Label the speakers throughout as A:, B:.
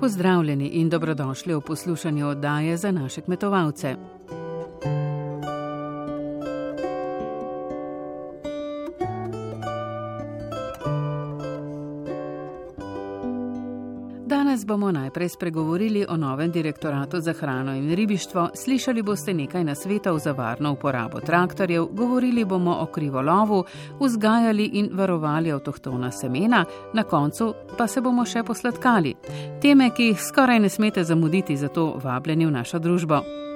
A: Pozdravljeni in dobrodošli v poslušanju oddaje za naše kmetovalce. Najprej spregovorili o novem direktoratu za hrano in ribištvo, slišali boste nekaj nasvetov za varno uporabo traktorjev, govorili bomo o krivolovu, vzgajali in varovali avtohtona semena, na koncu pa se bomo še posladkali. Teme, ki jih skoraj ne smete zamuditi, zato vabljeni v našo družbo.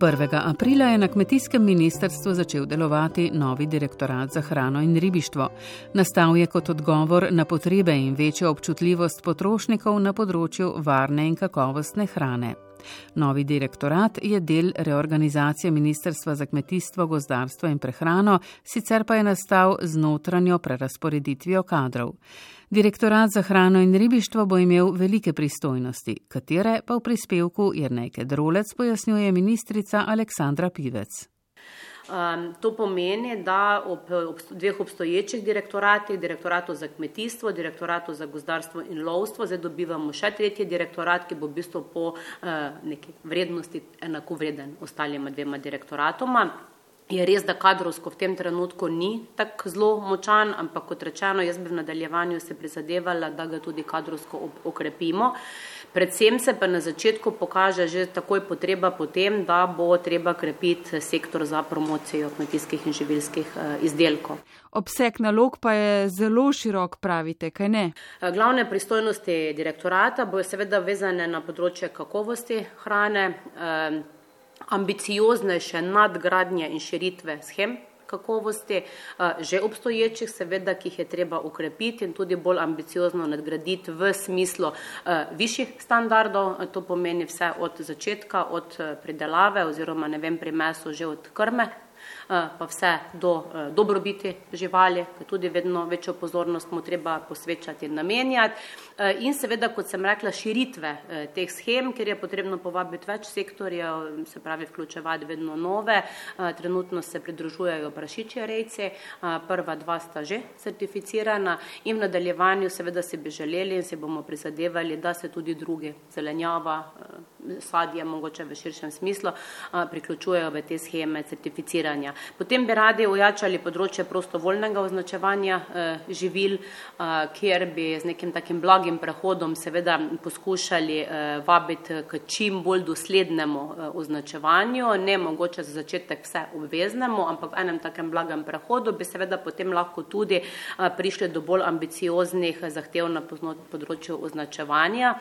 A: 1. aprila je na kmetijskem ministrstvu začel delovati novi direktorat za hrano in ribištvo. Nastal je kot odgovor na potrebe in večjo občutljivost potrošnikov na področju varne in kakovostne hrane. Novi direktorat je del reorganizacije Ministrstva za kmetijstvo, gozdarstvo in prehrano, sicer pa je nastal z notranjo prerasporeditvijo kadrov. Direktorat za hrano in ribištvo bo imel velike pristojnosti, katere pa v prispevku Jrnejke Drolec pojasnjuje ministrica Aleksandra Pivec.
B: Um, to pomeni, da ob, ob dveh obstoječih direktoratih, direktoratu za kmetijstvo, direktoratu za gozdarstvo in lovstvo, zdaj dobivamo še tretji direktorat, ki bo v bistvu po uh, neki vrednosti enako vreden ostalima dvema direktoratoma. Je res, da kadrovsko v tem trenutku ni tako zelo močan, ampak kot rečeno, jaz bi v nadaljevanju se prizadevala, da ga tudi kadrovsko okrepimo. Predvsem se pa na začetku pokaže že takoj potreba potem, da bo treba krepiti sektor za promocijo kmetijskih in živilskih eh, izdelkov.
C: Obseg nalog pa je zelo širok, pravite, kaj ne?
B: Eh, glavne pristojnosti direktorata bojo seveda vezane na področje kakovosti hrane. Eh, ambicioznejše nadgradnje in širitve schem kakovosti, že obstoječih, seveda, ki jih je treba ukrepiti in tudi bolj ambiciozno nadgraditi v smislu višjih standardov. To pomeni vse od začetka, od pridelave oziroma ne vem pri mesu že od krme Eh, pa vse do eh, dobrobiti živali, ki tudi vedno večjo pozornost mu treba posvečati in namenjati. Eh, in seveda, kot sem rekla, širitve teh schem, ker je potrebno povabiti več sektorjev, se pravi vključevati vedno nove. Trenutno se pridružujejo prašičje rejce, prva dva sta že certificirana in v nadaljevanju seveda si bi želeli in si bomo prizadevali, da se tudi drugi zelenjava, sadje, mogoče v širšem smislu, priključujejo v te scheme certificiranja. Potem bi radi ojačali področje prostovoljnega označevanja eh, živil, kjer bi z nekim takim blagim prehodom seveda poskušali eh, vabiti k čim bolj doslednemu eh, označevanju, ne mogoče za začetek vse obveznemu, ampak v enem takem blagem prehodu bi seveda potem lahko tudi prišli do bolj ambicioznih zahtev na področju označevanja.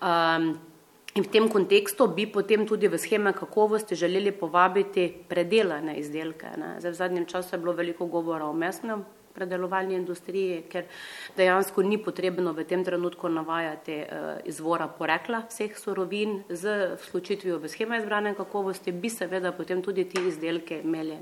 B: Eh, In v tem kontekstu bi potem tudi v scheme kakovosti želeli povabiti predelane izdelke. Zdaj, v zadnjem času je bilo veliko govora o mesnem predelovalni industriji, ker dejansko ni potrebno v tem trenutku navajati uh, izvora porekla vseh surovin. Z vključitvijo v scheme izbrane kakovosti bi seveda potem tudi ti izdelke imeli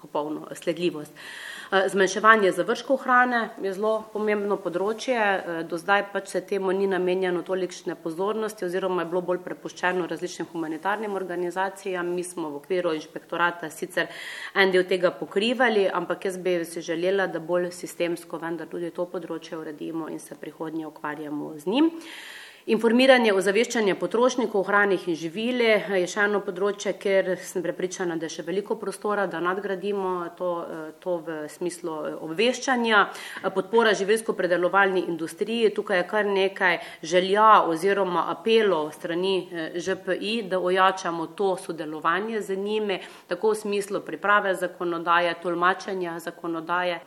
B: popolno sledljivost. Eh, zmanjševanje završkov hrane je zelo pomembno področje. Eh, do zdaj pač se temu ni namenjeno tolikšne pozornosti oziroma je bilo bolj prepuščeno različnim humanitarnim organizacijam. Mi smo v okviru inšpektorata sicer en del tega pokrivali, ampak jaz bi si želela, da bolj sistemsko vendar tudi to področje uredimo in se prihodnje ukvarjamo z njim. Informiranje, ozaveščanje potrošnikov o hranih in živili je še eno področje, ker sem prepričana, da je še veliko prostora, da nadgradimo to, to v smislu obveščanja. Podpora živilsko predelovalni industriji, tukaj je kar nekaj želja oziroma apelov strani ŽPI, da ojačamo to sodelovanje z njimi, tako v smislu priprave zakonodaje, tolmačenja zakonodaje,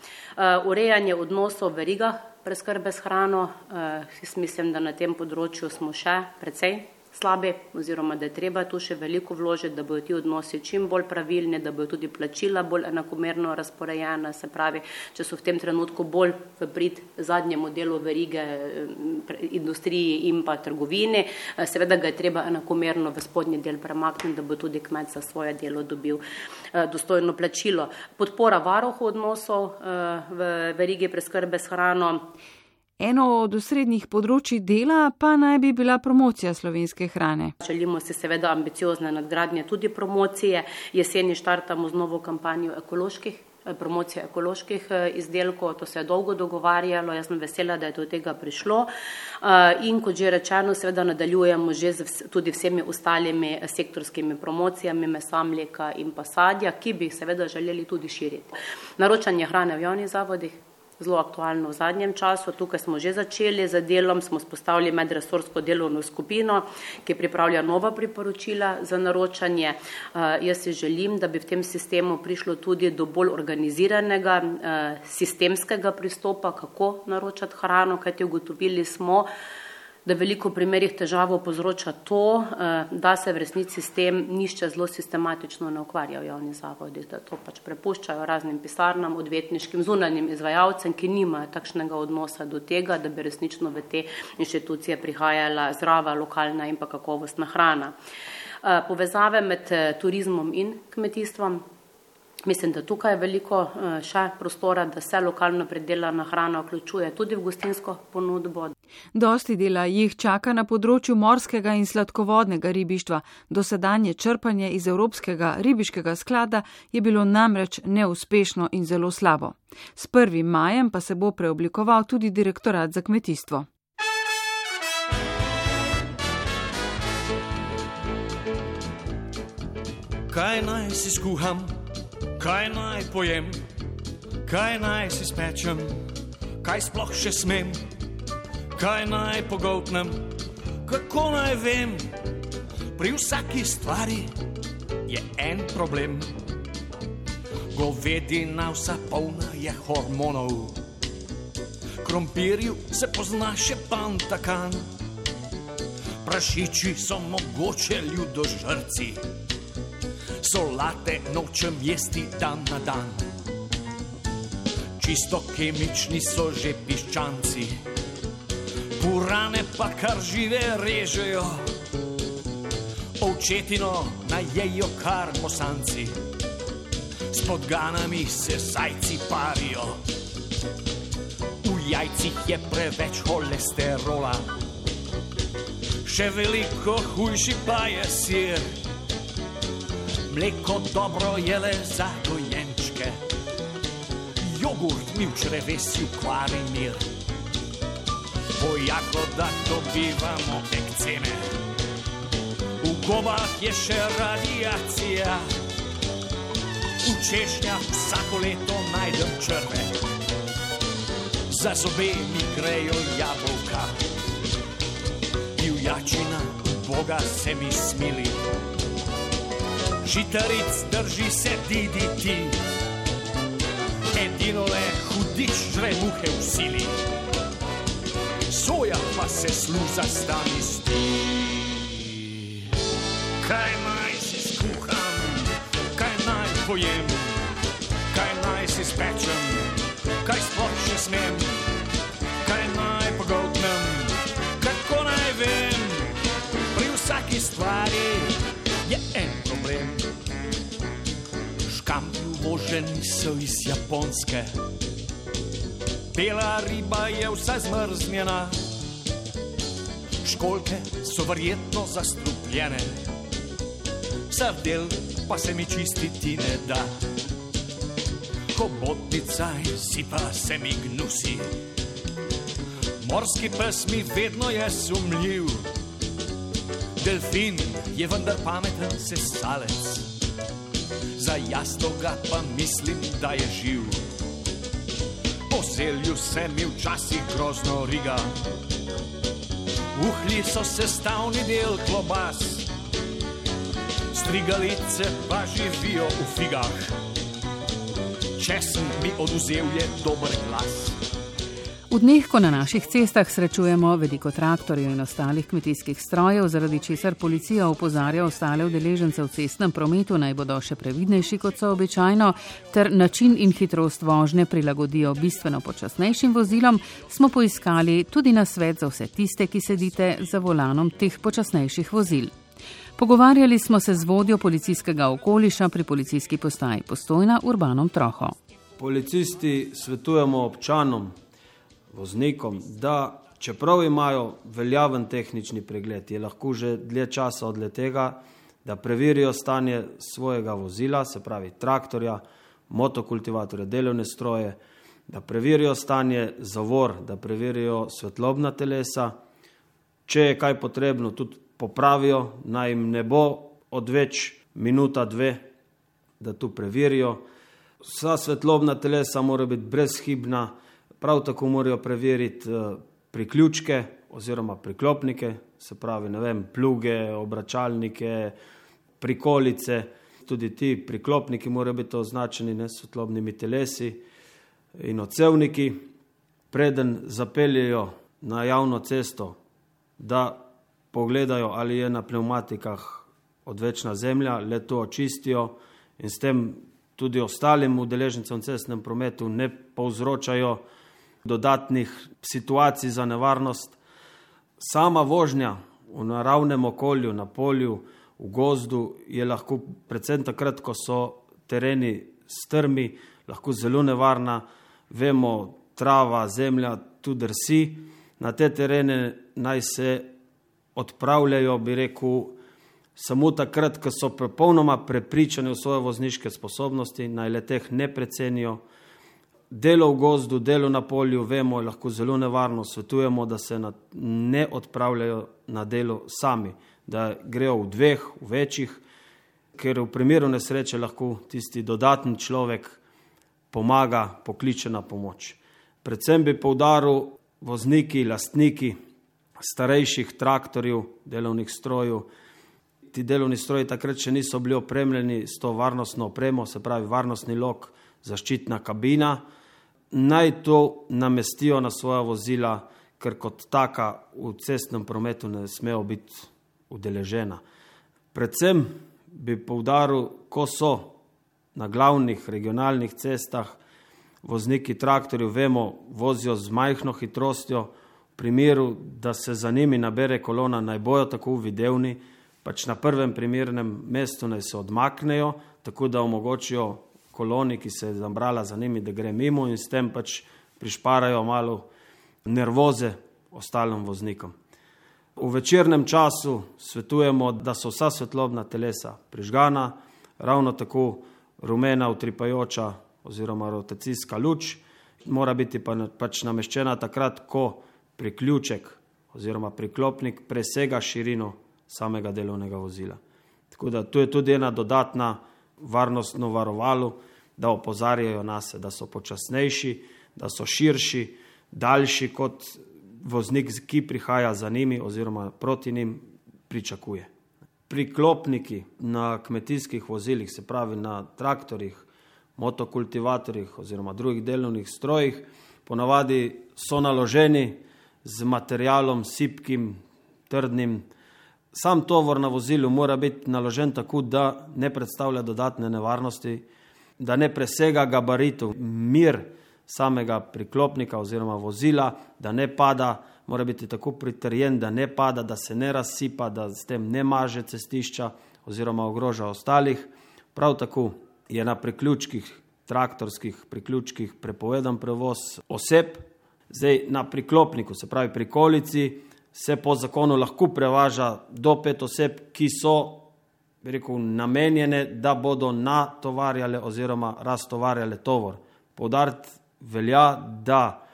B: urejanje odnosov v verigah preskrbe s hrano. Eh, jaz mislim, da na tem področju smo še precej slabi oziroma da je treba tu še veliko vložiti, da bodo ti odnosi čim bolj pravilni, da bodo tudi plačila bolj enakomerno razporejena, se pravi, če so v tem trenutku bolj v prid zadnjemu delu verige eh, industriji in pa trgovini, eh, seveda ga je treba enakomerno v spodnji del premakniti, da bo tudi kmet za svoje delo dobil dostojno plačilo. Podpora varohu odnosov v verigi preskrbe s hrano.
C: Eno od osrednjih področji dela pa naj bi bila promocija slovenske hrane.
B: Želimo si seveda ambiciozne nadgradnje tudi promocije. Jeseni štartamo z novo kampanjo ekoloških promocije ekoloških izdelkov. To se je dolgo dogovarjalo, jaz sem vesela, da je do tega prišlo. In kot že rečeno, seveda nadaljujemo že z tudi vsemi ostalimi sektorskimi promocijami mesa, mleka in pa sadja, ki bi seveda želeli tudi širiti. Naročanje hrane v javnih zavodih, zelo aktualno v zadnjem času. Tukaj smo že začeli z delom, smo spostavili medresorsko delovno skupino, ki pripravlja nova priporočila za naročanje. Uh, jaz si želim, da bi v tem sistemu prišlo tudi do bolj organiziranega uh, sistemskega pristopa, kako naročati hrano, kajti ugotovili smo, da veliko primerih težavo povzroča to, eh, da se v resnici s tem nišče zelo sistematično ne ukvarja v javni zavodi, da to pač prepuščajo raznim pisarnam, odvetniškim, zunanjim izvajalcem, ki nimajo takšnega odnosa do tega, da bi resnično v te inštitucije prihajala zdrava, lokalna in pa kakovostna hrana. Eh, povezave med eh, turizmom in kmetijstvom Mislim, da tukaj je veliko eh, še prostora, da se lokalno predelana hrana vključuje tudi v gostinsko ponudbo.
C: Dosti dela jih čaka na področju morskega in sladkovodnega ribištva. Dosedanje črpanje iz Evropskega ribiškega sklada je bilo namreč neuspešno in zelo slabo. S 1. majem pa se bo preoblikoval tudi direktorat za kmetijstvo.
D: Kaj naj si skuham? Kaj naj pojem, kaj naj si spečem, kaj sploh še smem, kaj naj pogotnem, kako naj vem. Pri vsaki stvari je en problem. Govedina vsa polna je hormonov, krompirju se pozna še pantakan, prašiči so mogoče ljudožrci solate nočem jesti dan na dan. Čisto kemični so že piščanci, purane pa kar žive režejo, ovčetino najejo kar mosanci, s podganami se sajci parijo, v jajcih je preveč holesterola, še veliko hujši pa je sir mleko dobro je le za dojenčke, jogurt mi v črevesju kvari mir. Bojako da dobivamo ekceme, v gobah je še radiacija, v češnjah vsako leto najdem črve, za zobe mi grejo jabolka, divjačina, Boga se mi smili žitaric drži se DDT. Edino le hudič žre muhe v sili, soja pa se sluza stani sti. Kaj naj si skuham, kaj naj pojem, kaj naj si spečem, kaj sploh še smem, Uvoženi so iz Japonske, bela riba je vsa zmrznjena, školke so verjetno zastrupljene, sardel pa se mi čistiti ne da. Hobotnica si pa se mi gnusi, morski pes mi vedno je sumljiv. Delfin je vendar pameten sesalec. Za jastoga pa mislim, da je živ. Po zelju se mi včasih grozno riga. Uhlji so sestavni del klobas, strigalice pa živijo v figah. Česen mi oduzel je dober glas.
A: V dneh, ko na naših cestah srečujemo veliko traktorjev in ostalih kmetijskih strojev, zaradi česar policija opozarja ostale udeležence v cestnem prometu naj bodo še previdnejši kot so običajno, ter način in hitrost vožnje prilagodijo bistveno počasnejšim vozilom, smo poiskali tudi na svet za vse tiste, ki sedite za volanom teh počasnejših vozil. Pogovarjali smo se z vodjo policijskega okoliša pri policijski postaji Postojna Urbanom Troho.
E: Policisti svetujemo občanom, voznikom, da čeprav imajo veljaven tehnični pregled, je lahko že dlje časa od tega, da preverijo stanje svojega vozila, se pravi traktorja, motokultivatorje, delovne stroje, da preverijo stanje zavor, da preverijo svetlobna telesa, če je kaj potrebno, tudi popravijo, naj jim ne bo odveč minuta, dve, da tu preverijo. Vsa svetlobna telesa mora biti brezhibna, prav tako morajo preveriti eh, priključke oziroma priklopnike, se pravi, ne vem, pluge, obračalnike, prikolice, tudi ti priklopniki morajo biti označeni ne svetlobnimi telesi in odsevniki, preden zapeljejo na javno cesto, da pogledajo, ali je na pneumatikah odvečna zemlja, le to očistijo in s tem tudi ostalim udeležencem v cestnem prometu ne povzročajo dodatnih situacij za nevarnost. Sama vožnja v naravnem okolju, na polju, v gozdu je lahko, predvsem takrat, ko so tereni strmi, lahko zelo nevarna. Vemo, trava, zemlja, tudi drsi. Na te terene naj se odpravljajo, bi rekel, samo takrat, ko so popolnoma prepričani v svoje vozniške sposobnosti, naj le teh ne precenijo. Delo v gozdu, delo na polju, vemo, je lahko zelo nevarno, svetujemo, da se na, ne odpravljajo na delo sami, da grejo v dveh, v večjih, ker v primeru nesreče lahko tisti dodatni človek pomaga, pokliče na pomoč. Predvsem bi poudaril vozniki, lastniki starejših traktorjev, delovnih strojev. Ti delovni stroji takrat še niso bili opremljeni s to varnostno opremo, se pravi varnostni lok, zaščitna kabina. Naj to namestijo na svoja vozila, ker kot taka v cestnem prometu ne smejo biti udeležena. Predvsem bi poudaril, ko so na glavnih regionalnih cestah vozniki traktorjev, vemo, vozijo z majhno hitrostjo, v primeru, da se za njimi nabere kolona, naj bojo tako videvni, pač na prvem primernem mestu naj se odmaknejo, tako da omogočijo koloni, ki se je zabrala za njimi, da gre mimo in s tem pač prišparajo malo nervoze ostalim voznikom. V večernem času svetujemo, da so vsa svetlobna telesa prižgana, ravno tako rumena, utripajoča oziroma rotacijska luč, mora biti pa pač nameščena takrat, ko priključek oziroma priklopnik presega širino samega delovnega vozila. Tako da tu je tudi ena dodatna varnostno varovalo, da opozarjajo nas, da so počasnejši, da so širši, daljši kot voznik, ki prihaja za njimi oziroma proti njim pričakuje. Priklopniki na kmetijskih vozilih, se pravi na traktorjih, motokultivatorjih oziroma drugih delovnih strojih, ponavadi so naloženi z materialom sipkim, trdnim. Sam tovor na vozilu mora biti naložen tako, da ne predstavlja dodatne nevarnosti, da ne presega gabaritov, mir samega priklopnika oziroma vozila, da ne pada, mora biti tako pritrjen, da ne pada, da se ne razsipa, da s tem ne maže cestišča oziroma ogroža ostalih. Prav tako je na priključkih, traktorskih priključkih prepovedan prevoz oseb, zdaj na priklopniku, se pravi pri kolici, se po zakonu lahko prevaža do pet oseb, ki so rekel, namenjene, da bodo natovarjale oziroma raztovarjale tovor. Povdariti velja, da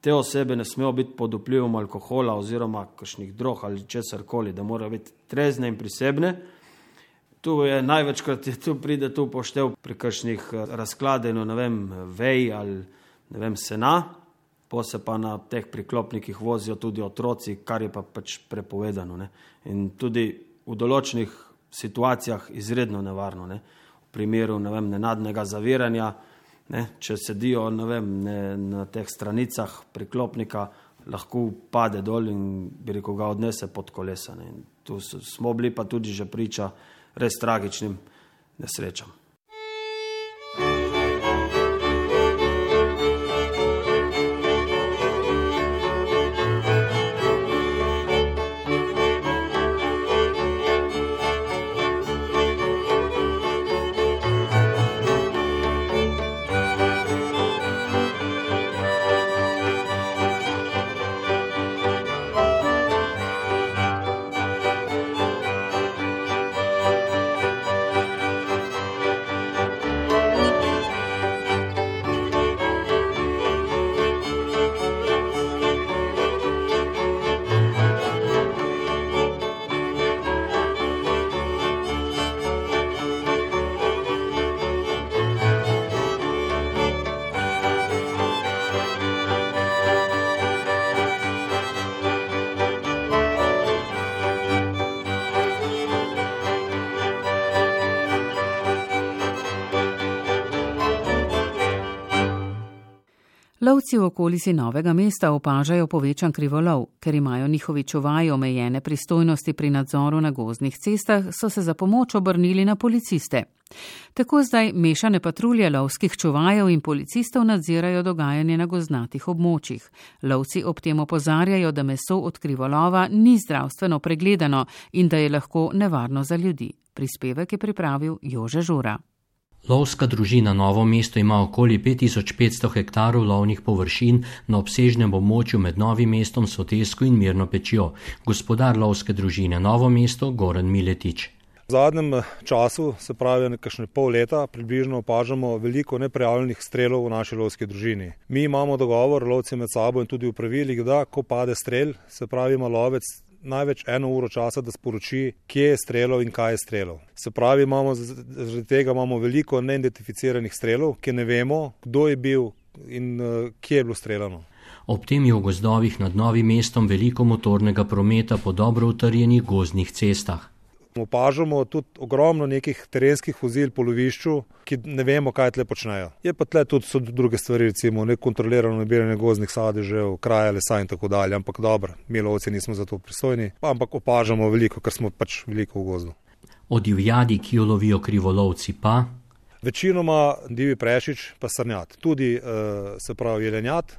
E: te osebe ne smejo biti pod vplivom alkohola oziroma kakšnih drog ali česar koli, da morajo biti trezne in prisebne. Tu je največkrat, da tu pride tu poštev pri kakšnih eh, razkladenju, ne vem, vej ali ne vem, sena, pa se pa na teh priklopnikih vozijo tudi otroci, kar je pa pač prepovedano. Ne. In tudi v določenih situacijah izredno nevarno. Ne. V primeru ne vem, nenadnega zaviranja, ne, če sedijo ne vem, ne, na teh stranicah priklopnika, lahko pade dol in bi rekel, ga odnese pod kolesa. Ne. Tu smo bili pa tudi že priča res tragičnim nesrečam.
A: Lovci v okolici novega mesta opažajo povečan krivolov, ker imajo njihovi čuvaji omejene pristojnosti pri nadzoru na gozdnih cestah, so se za pomoč obrnili na policiste. Tako zdaj mešane patrulje lovskih čuvajev in policistov nadzirajo dogajanje na goznatih območjih. Lovci ob tem opozarjajo, da meso od krivolova ni zdravstveno pregledano in da je lahko nevarno za ljudi. Prispevek je pripravil Jože Žura.
F: Lovska družina Novo mesto ima okoli 5500 hektarov lovnih površin na obsežnem območju med Novim mestom, Sotesko in Mirno pečjo. Gospodar lovske družine Novo mesto Goran Miletič.
G: V zadnjem eh, času, se pravi nekakšne pol leta, približno opažamo veliko neprijavljenih strelov v naši lovski družini. Mi imamo dogovor, lovci med sabo in tudi v pravilih, da ko pade strel, se pravi ima lovec največ eno uro časa, da sporoči, kje je strelov in kaj je strelov. Se pravi, imamo, zaradi tega imamo veliko neidentificiranih strelov, ki ne vemo, kdo je bil in uh, kje je bilo streljano.
F: Ob tem je v gozdovih nad novim mestom veliko motornega prometa po dobro utrjenih gozdnih cestah.
G: Opažamo tudi ogromno nekih terenskih vozil po lovišču, ki ne vemo, kaj tle počnejo. Je pa tle tudi druge stvari, recimo nekontrolirano nabiranje gozdnih sadežev, kraje lesa in tako dalje. Ampak dobro, mi lovci nismo za to pristojni, ampak opažamo veliko, ker smo pač veliko v gozdu.
F: O divjadi, ki jo lovijo krivolovci, pa.
G: Večinoma divi prešič, pa srnjat. Tudi uh, se pravi jelenjat.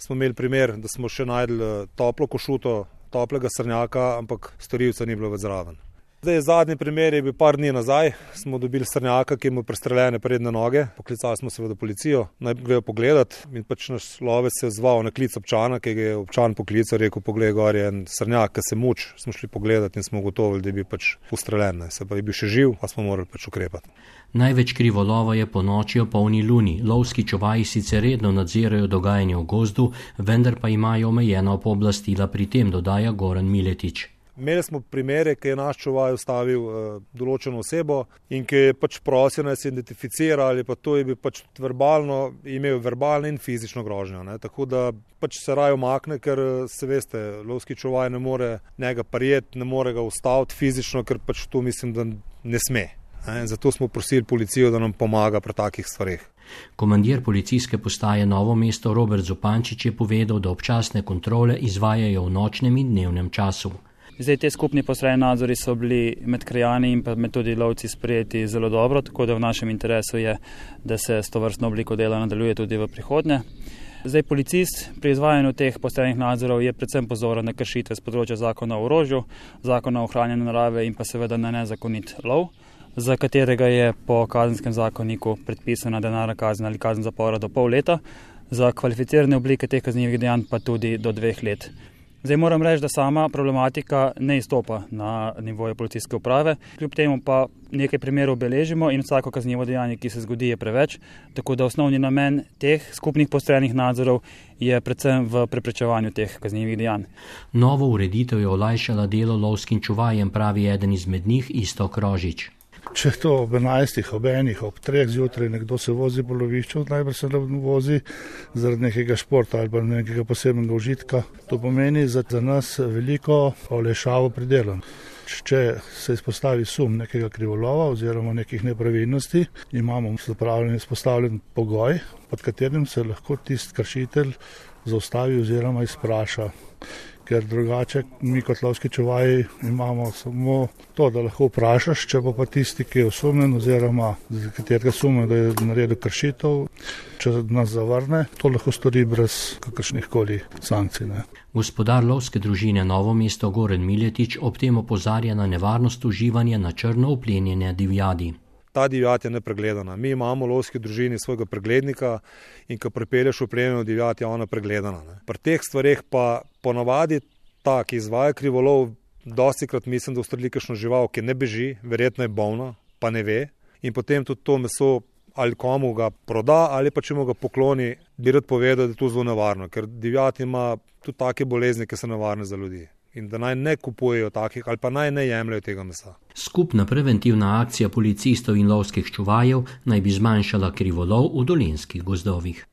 G: Smo imeli primer, da smo še najdli eh, toplo košuto, toplega srnjaka, ampak storilca ni bilo več zraven. Zdaj, zadnji primer je bil par dni nazaj. Smo dobili srnjaka, ki ima prestreljene predne noge. Poklicali smo seveda policijo, naj grejo pogledat. In pač naš lovec se je zval na klic občana, ki ga je občan poklical, rekel: Poglej, gor je en srnjak, ki se muč. Smo šli pogledat in smo gotovili, da je bil pač ustreljen. Se pa je bil še živ, pa smo morali pač ukrepati.
F: Največ krivolova je po noči o polni luni. Lovski čuvaji sicer redno nadzirajo dogajanje v gozdu, vendar pa imajo omejena pooblastila pri tem, dodaja Goran Miletič.
G: Imeli smo primere, ki je naš čuvaj ustavil uh, določeno osebo in ki je pač prosil, da se identificira ali pa to je bil pač verbalno, imel verbalno in fizično grožnjo. Ne. Tako da pač se raje omakne, ker eh, se veste, lovski čuvaj ne more njega prijeti, ne more ga ustaviti fizično, ker pač to mislim, da ne sme. Ne. Zato smo prosili policijo, da nam pomaga pri takih stvarih.
F: Komandir policijske postaje Novo mesto Robert Zupančič je povedal, da občasne kontrole izvajajo v nočnem in dnevnem času.
H: Zdaj, te skupni posredni nadzori so bili med krajani in pa med tudi lovci sprejeti zelo dobro, tako da v našem interesu je, da se s to vrstno obliko dela nadaljuje tudi v prihodnje. Zdaj, policist pri izvajanju teh posrednih nadzorov je predvsem pozoren na kršitve z področja zakona o orožju, zakona o ohranjanju narave in pa seveda na nezakonit lov, za katerega je po kazenskem zakoniku predpisana denarna kazen ali kazen zapora do pol leta, za kvalificirane oblike teh kaznjivih dejanj pa tudi do dveh let. Zdaj moram reči, da sama problematika ne izstopa na nivoju policijske uprave, kljub temu pa nekaj primerov beležimo in vsako kaznivo dejanje, ki se zgodi, je preveč. Tako da osnovni namen teh skupnih postrenih nadzorov je predvsem v preprečevanju teh kaznjivih dejanj.
F: Novo ureditev je olajšala delo lovskim čuvajem, pravi eden izmed njih, isto Krožič.
I: Če to ob 11, ob 1, ob 3 zjutraj nekdo se vozi po lovišču, najbrž se vozi zaradi nekega športa ali nekega posebnega užitka. To pomeni za nas veliko olešavo pri delu. Če se izpostavi sum nekega krivolova oziroma nekih nepravilnosti, imamo zapravljen izpostavljen pogoj, pod katerim se lahko tisti kršitelj zaustavi oziroma izpraša ker drugače mi kot lovski čuvaji imamo samo to, da lahko vprašaš, če pa tisti, ki je osumljen oziroma za katerega sume, da je naredil kršitev, če nas zavrne, to lahko stori brez kakršnih koli sankcij. Ne.
F: Gospodar lovske družine Novo mesto Goren Miljetič ob tem opozarja na nevarnost uživanja na črno uplenjene divjadi.
G: Ta divjad je nepregledana. Mi imamo v lovski družini svojega preglednika in ko pripelješ v plenjeno divjad, je ona pregledana. Ne. Pri teh stvareh pa ponavadi ta, ki izvaja krivolov, dosti krat mislim, da ustreli kakšno žival, ki ne beži, verjetno je bolna, pa ne ve. In potem tudi to meso ali komu ga proda, ali pa če mu ga pokloni, bi rad povedal, da je to zelo nevarno, ker divjad ima tudi take bolezni, ki so nevarne za ljudi. In da naj ne kupujejo takih, ali pa naj ne jemljajo tega mesa.
F: Skupna preventivna akcija policistov in lovskih čuvajev naj bi zmanjšala krivolov v dolinskih gozdovih.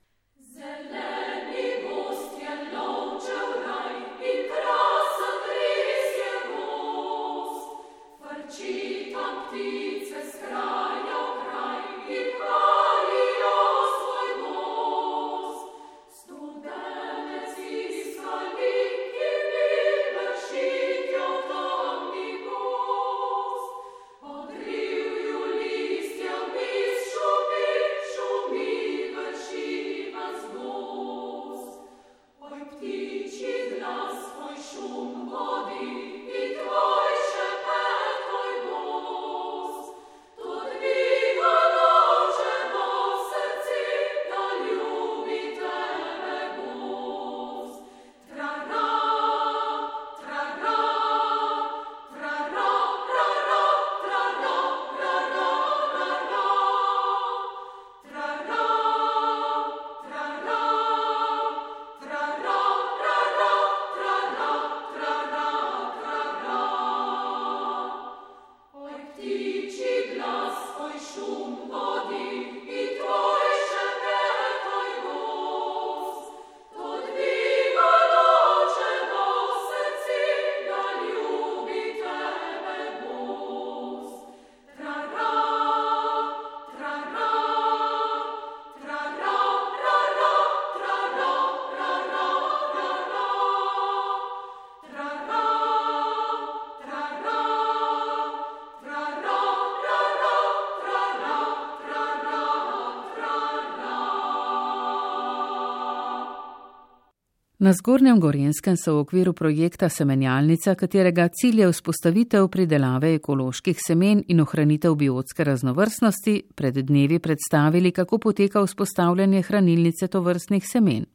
A: Na Zgornjem Gorenskem so v okviru projekta Semenjalnica, katerega cilj je vzpostavitev pridelave ekoloških semen in ohranitev biotske raznovrstnosti, pred dnevi predstavili, kako poteka vzpostavljanje hranilnice tovrstnih semen.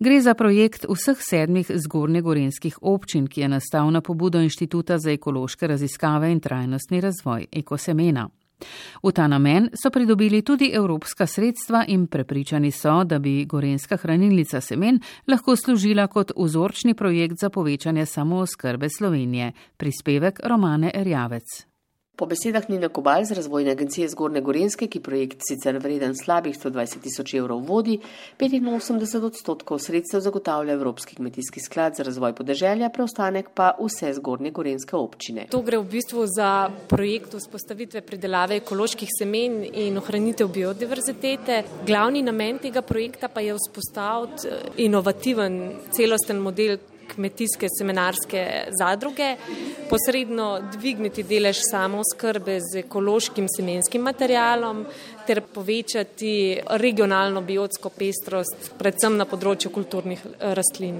A: Gre za projekt vseh sedmih zgornjegorenskih občin, ki je nastal na pobudo Inštituta za ekološke raziskave in trajnostni razvoj Ekosemena. V ta namen so pridobili tudi evropska sredstva in prepričani so, da bi gorenska hranilnica semen lahko služila kot vzorčni projekt za povečanje samooskrbe Slovenije. Prispevek Romane Erjavec.
J: Po besedah Nina Kobal z razvojne agencije Zgorne Gorenske, ki projekt sicer vreden slabih 120 tisoč evrov vodi, 85 odstotkov sredstev zagotavlja Evropski kmetijski sklad za razvoj podeželja, preostanek pa vse Zgorne Gorenske občine.
K: To gre v bistvu za projekt vzpostavitve pridelave ekoloških semen in ohranitev biodiverzitete. Glavni namen tega projekta pa je vzpostaviti inovativen celosten model kmetijske semenarske zadruge, posredno dvigniti delež samozkrbe z ekološkim semenskim materialom ter povečati regionalno biotsko pestrost, predvsem na področju kulturnih eh, rastlin.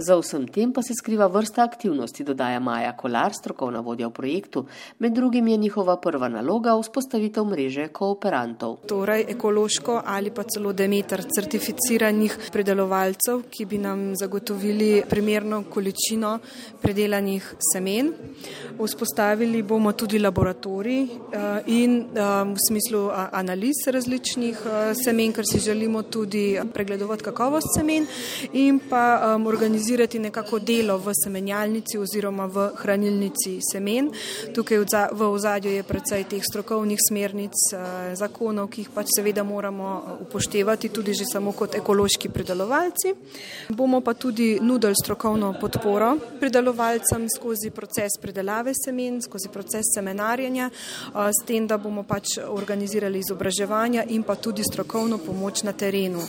J: Za vsem tem pa se skriva vrsta aktivnosti, dodaja Maja Kolar, strokovna vodja v projektu. Med drugim je njihova prva naloga vzpostavitev mreže kooperantov.
L: Torej ekološko ali pa celo demeter certificiranih predelovalcev, ki bi nam zagotovili primerno količino predelanih semen. Vzpostavili bomo tudi laboratorij eh, in eh, v smislu analiz analiz različnih uh, semen, ker si želimo tudi pregledovati kakovost semen in pa um, organizirati nekako delo v semenjalnici oziroma v hranilnici semen. Tukaj v ozadju je predvsej teh strokovnih smernic, uh, zakonov, ki jih pač seveda moramo upoštevati tudi že samo kot ekološki pridelovalci. Bomo pa tudi nudili strokovno podporo pridelovalcem skozi proces pridelave semen, skozi proces semenarjenja, s tem, da bomo pač organizirali izobraževanje izobraževanja in pa tudi strokovno pomoč na terenu.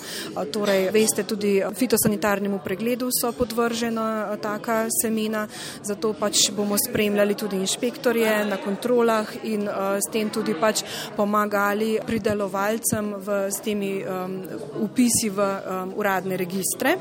L: Torej, veste, tudi fitosanitarnemu pregledu so podvržena taka semena, zato pač bomo spremljali tudi inšpektorje na kontrolah in s tem tudi pač pomagali pridelovalcem v, s temi um, upisi v um, uradne registre.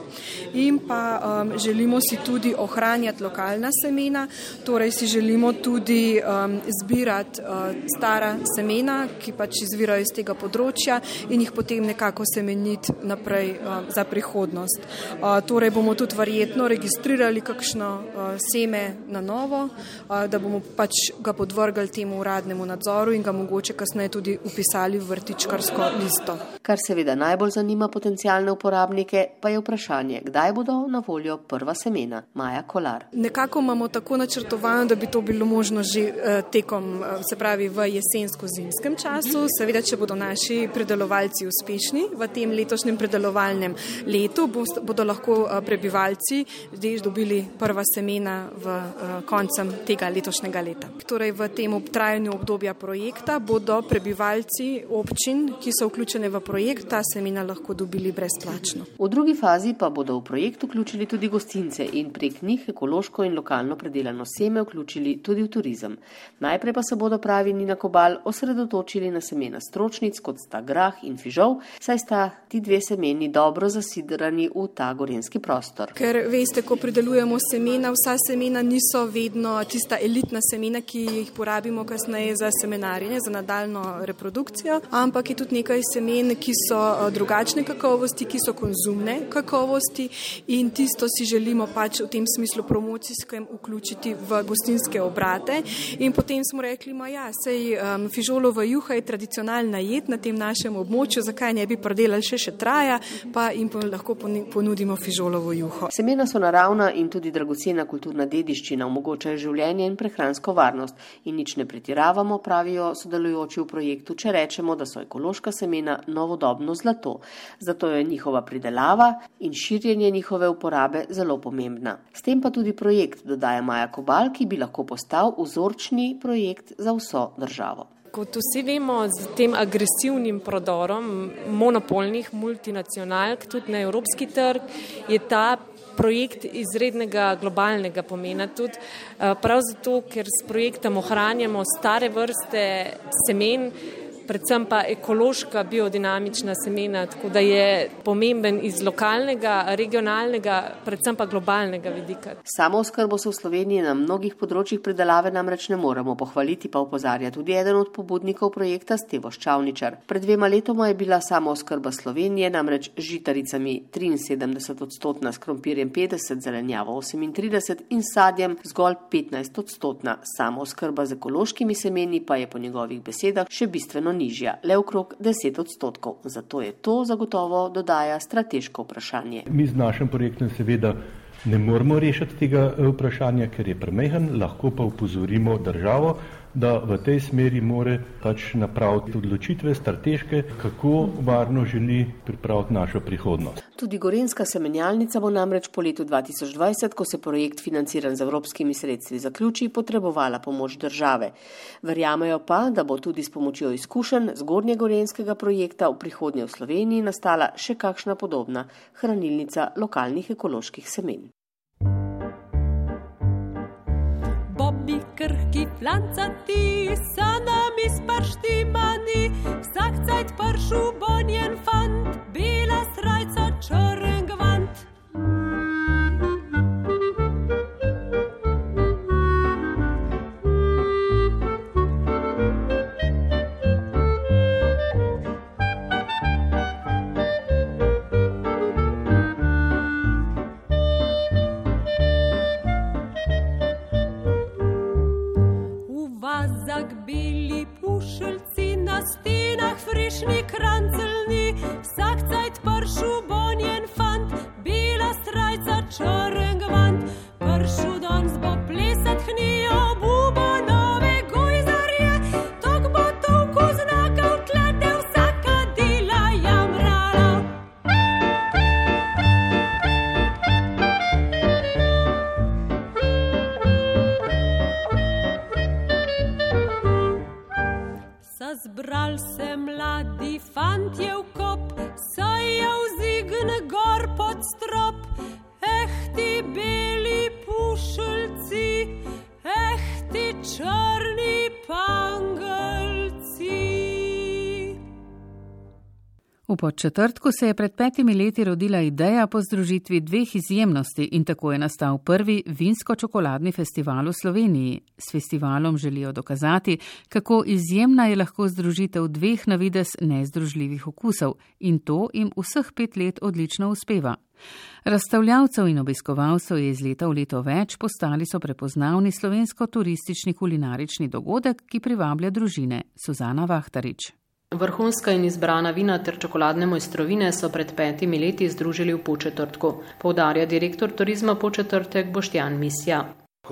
L: In pa um, želimo si tudi ohranjati lokalna semena, torej si želimo tudi um, zbirati uh, stara semena, ki pač izvirajo iz tega področja in jih potem nekako semeniti naprej uh, za prihodnost. Uh, torej bomo tudi verjetno registrirali kakšno uh, seme na novo, da bomo pač ga podvrgali temu uradnemu nadzoru in ga mogoče kasneje tudi upisali v vrtičkarsko listo.
J: Kar seveda najbolj zanima potencijalne uporabnike, pa je vprašanje, kdaj bodo na voljo prva semena. Maja Kolar.
L: Nekako imamo tako načrtovano, da bi to bilo možno že tekom, se pravi v jesensko-zimskem času. Seveda, če bodo naši predelovalci uspešni v tem letošnjem predelovalnem letu, bodo lahko eh, prebivalci zdaj dobili prva semena v eh, koncem tega letošnjega leta. Torej v tem obtrajanju obdobja projekta bodo prebivalci občin, ki so vključene v projekt, ta semena lahko dobili brezplačno.
J: V drugi fazi pa bodo v projekt vključili tudi gostince in prek njih ekološko in lokalno predelano seme vključili tudi v turizem. Najprej pa se bodo pravi Nina Kobal osredotočili na semena stroj poročnic, kot sta grah in fižol, saj sta ti dve semeni dobro zasidrani v ta gorenski prostor.
L: Ker veste, ko pridelujemo semena, vsa semena niso vedno tista elitna semena, ki jih porabimo kasneje za semenarjenje, za nadaljno reprodukcijo, ampak je tudi nekaj semen, ki so eh, drugačne kakovosti, ki so konzumne kakovosti in tisto si želimo pač v tem smislu promocijskem vključiti v gostinske obrate. In potem smo rekli, ma ja, sej um, fižolova juha je tradicionalna jed na tem našem območju, zakaj ne bi predelali še še traja, pa jim lahko ponudimo fižolovo juho.
J: Semena so naravna in tudi dragocena kulturna dediščina, omogočajo življenje in prehransko varnost. In nič ne pretiravamo, pravijo sodelujoči v projektu, če rečemo, da so ekološka semena novodobno zlato. Zato je njihova pridelava in širjenje njihove uporabe zelo pomembna. S tem pa tudi projekt, dodaja Maja Kobal, ki bi lahko postal vzorčni projekt za vso državo.
K: Kot vsi vemo, z tem agresivnim prodorom monopolnih multinacionalk tudi na evropski trg je ta projekt izrednega globalnega pomena. Tudi eh, prav zato, ker s projektom ohranjamo stare vrste semen, predvsem pa ekološka biodinamična semena, tako da je pomemben iz lokalnega, regionalnega, predvsem pa globalnega vidika.
J: Samo oskrbo se v Sloveniji na mnogih področjih predelave namreč ne moremo pohvaliti, pa upozarja tudi eden od pobudnikov projekta Stevo Ščavničar. Pred dvema letoma je bila samo oskrba Slovenije namreč žitaricami 73 odstotna, s krompirjem 50, zelenjavo 38 in sadjem zgolj 15 odstotna. Samo oskrba z ekološkimi semeni pa je po njegovih besedah še bistveno nižja, le okrog 10 odstotkov. Zato je to zagotovo dodaja strateško vprašanje.
M: Mi z našim projektom seveda ne moremo rešiti tega eh, vprašanja, ker je premehen, lahko pa upozorimo državo, da v tej smeri more pač napraviti odločitve strateške, kako varno želi pripraviti našo prihodnost.
J: Tudi Gorenska semenjalnica bo namreč po letu 2020, ko se projekt financiran z evropskimi sredstvi zaključi, potrebovala pomoč države. Verjamejo pa, da bo tudi s pomočjo izkušenj zgornje gorenskega projekta v prihodnje v Sloveniji nastala še kakšna podobna hranilnica lokalnih ekoloških semen.
N: Krhki flancati, sanami sparštimani, vsak cajt pršu bonjen fant, bela srajca črn gvant.
A: V podčetrtku se je pred petimi leti rodila ideja po združitvi dveh izjemnosti in tako je nastal prvi vinsko-čokoladni festival v Sloveniji. S festivalom želijo dokazati, kako izjemna je lahko združitev dveh na vides nezdružljivih okusov in to jim vseh pet let odlično uspeva. Razstavljavcev in obiskovalcev je iz leta v leto več, postali so prepoznavni slovensko-turistični kulinarični dogodek, ki privablja družine. Suzana Vahtarič.
O: Vrhunska in izbrana vina ter čokoladne mojstrovine so pred petimi leti združili v Početrtku, povdarja direktor turizma Početrtek Boštjan Misja.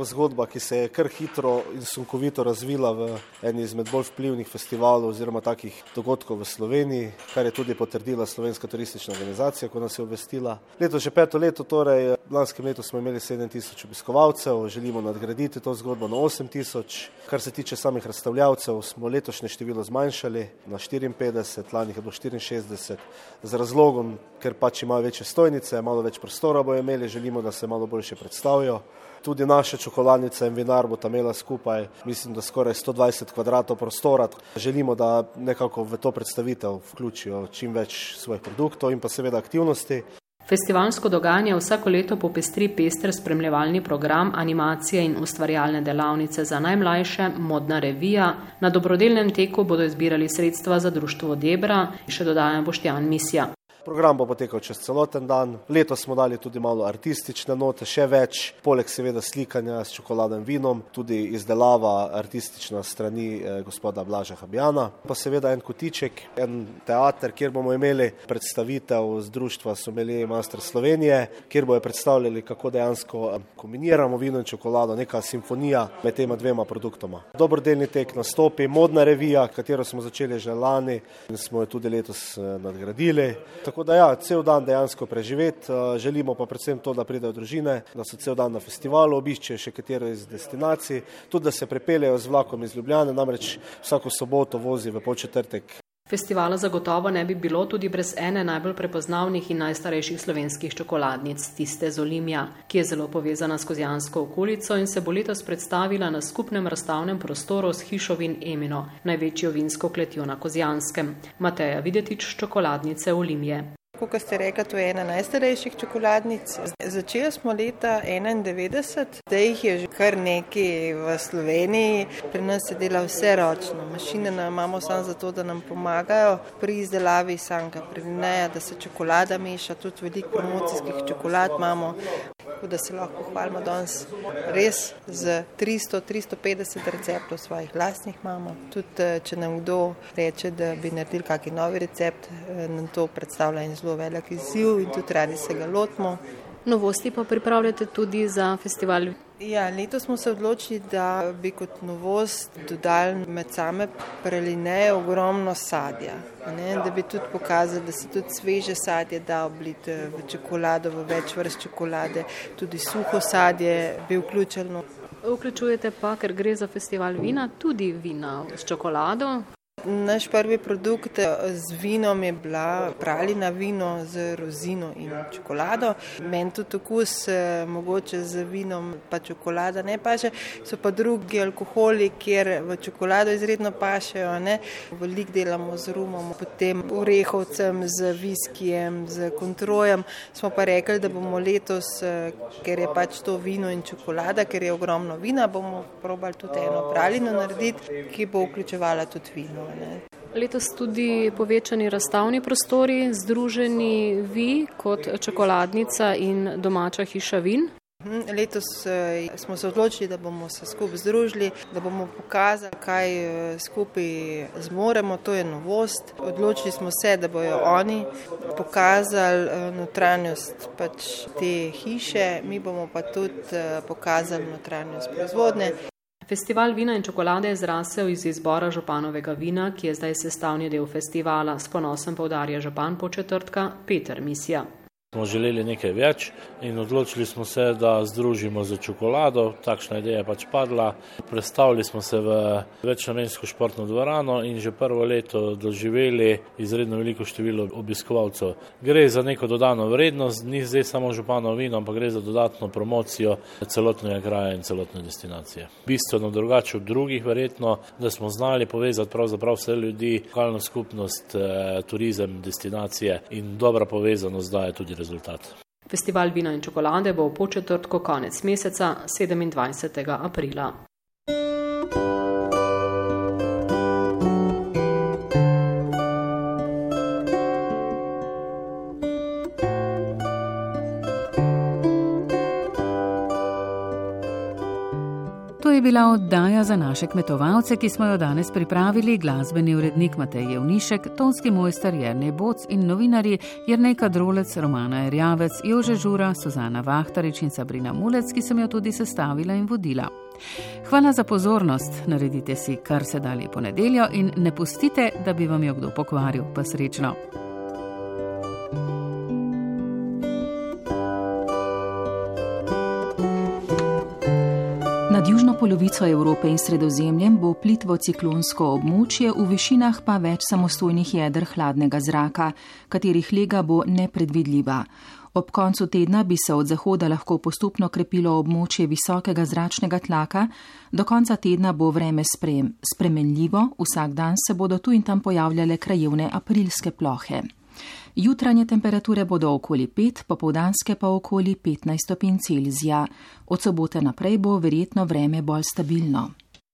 P: Zgodba, ki se je kar hitro in sunkovito razvila v eni izmed bolj vplivnih festivalov oziroma takih dogodkov v Sloveniji, kar je tudi potrdila Slovenska turistična organizacija, ko nas je obvestila. Leto že peto leto, torej lanskem letu smo imeli 7000 obiskovalcev, želimo nadgraditi to zgodbo na 8000. Kar se tiče samih razstavljavcev, smo letošnje število zmanjšali na 54, lani je bilo 64, z razlogom, ker pač imajo večje stojnice, malo več prostora bojo imeli, želimo, da se malo boljše predstavijo. Tudi naše čokoladnica in vinar bo tam imela skupaj, mislim, da skoraj 120 kvadratov prostora. Želimo, da nekako v to predstavitev vključijo čim več svojih produktov in pa seveda aktivnosti.
O: Festivalsko dogajanje vsako leto popestri pester spremljevalni program, animacije in ustvarjalne delavnice za najmlajše, modna revija. Na dobrodelnem teku bodo izbirali sredstva za društvo Debra, še dodaja Boštjan Misija.
P: Program bo potekal čez celoten dan. Letos smo dali tudi malo artistične note, še več, poleg seveda slikanja s čokoladnim vinom, tudi izdelava artistična strani eh, gospoda Blaža Habjana. Pa seveda en kotiček, en teater, kjer bomo imeli predstavitev z društva Sommelier Master Slovenije, kjer bojo predstavljali, kako dejansko eh, kombiniramo vino in čokolado, neka simfonija med tema dvema produktoma. Dobrodelni tek nastopi, modna revija, katero smo začeli že lani in smo jo tudi letos eh, nadgradili. Tako da ja, cel dan dejansko preživeti, eh, želimo pa predvsem to, da pridejo družine, da so cel dan na festivalu, obiščejo še katero iz destinacij, tudi da se prepeljejo z vlakom iz Ljubljane, namreč vsako soboto vozi v polčetrtek.
O: Festivala zagotovo ne bi bilo tudi brez ene najbolj prepoznavnih in najstarejših slovenskih čokoladnic, tiste z Olimja, ki je zelo povezana s Kozijansko okolico in se bo letos predstavila na skupnem razstavnem prostoru s hišovin Emino, največjo vinsko kletjo na Kozijanskem. Mateja Videtič, čokoladnice Olimje.
Q: Kot ste rekli, to je ena najstarejših čokoladnic. Začeli smo leta 1991, zdaj jih je že kar nekaj v Sloveniji. Pri nas se dela vse ročno. Mašine imamo samo zato, da nam pomagajo pri izdelavi sanka, pri neja, da se čokolada meša, tudi veliko promocijskih čokolad imamo. Tako da se lahko hvalimo danes res z 300-350 receptov svojih lastnih imamo. Tudi če nam kdo reče, da bi naredili kakšen novi recept, nam to predstavlja in zelo velik izziv in tudi radi se ga lotimo.
O: Novosti pa pripravljate tudi za festival.
Q: Ja, letos smo se odločili, da bi kot novost dodali med same praline ogromno sadja. Ne, da bi tudi pokazali, da se tudi sveže sadje da obliti v čokolado, v več vrst čokolade, tudi suho sadje bi vključeno.
O: Vključujete pa, ker gre za festival vina, tudi vina s čokolado.
Q: Naš prvi produkt z vinom je bila praljena vino z rozino in čokolado. Meni tudi okus, mogoče z vinom, pa čokolada ne paše. So pa drugi alkoholi, kjer v čokolado izredno pašejo. Ne? Veliko delamo z rumom, potem orehovcem, z viskijem, z kontrojem. Smo pa rekli, da bomo letos, ker je pač to vino in čokolada, ker je ogromno vina, bomo probali tudi eno praljeno narediti, ki bo vključevala tudi vino. Ne.
O: Letos tudi povečani razstavni prostori, združeni vi kot čokoladnica in domača hiša vin.
Q: Letos smo se odločili, da bomo se skupaj združili, da bomo pokazali, kaj skupaj zmoremo, to je novost. Odločili smo se, da bojo oni pokazali notranjost pač te hiše, mi bomo pa tudi pokazali notranjost proizvodne.
O: Festival vina in čokolade je zrasel iz izbora županovega vina, ki je zdaj sestavni del festivala, s ponosom povdarja župan po četrtka Peter Misija.
R: Smo želeli nekaj več in odločili smo se, da združimo z čokolado. Takšna ideja je pač padla. Predstavili smo se v večnamensko športno dvorano in že prvo leto doživeli izredno veliko število obiskovalcev. Gre za neko dodano vrednost, ni zdaj samo župano vino, ampak gre za dodatno promocijo celotnega kraja in celotne destinacije. Bistveno drugače od drugih, verjetno, da smo znali povezati pravzaprav vse ljudi, lokalno skupnost, turizem, destinacije in dobra povezanost daje tudi rezultat.
O: Festival vina in čokolade bo v početrtku konec meseca 27. aprila.
A: To je bila oddaja za naše kmetovalce, ki smo jo danes pripravili glasbeni urednik Matej Jevnišek, tonski mojster Jernej Boc in novinari Jernej Kadrolec, Romana Erjavec, Jože Žura, Suzana Vahtarič in Sabrina Mulec, ki sem jo tudi sestavila in vodila. Hvala za pozornost, naredite si kar se dalje ponedeljo in ne pustite, da bi vam jo kdo pokvaril, pa srečno.
S: Nad južno polovico Evrope in sredozemljem bo plitvo ciklonsko območje, v višinah pa več samostojnih jeder hladnega zraka, katerih lega bo nepredvidljiva. Ob koncu tedna bi se od zahoda lahko postopno krepilo območje visokega zračnega tlaka, do konca tedna bo vreme sprem, spremenljivo, vsak dan se bodo tu in tam pojavljale krajevne aprilske plohe. Jutranje temperature bodo okoli 5, popovdanske pa okoli 15 stopinj Celzija. Od sobote naprej bo verjetno vreme bolj stabilno.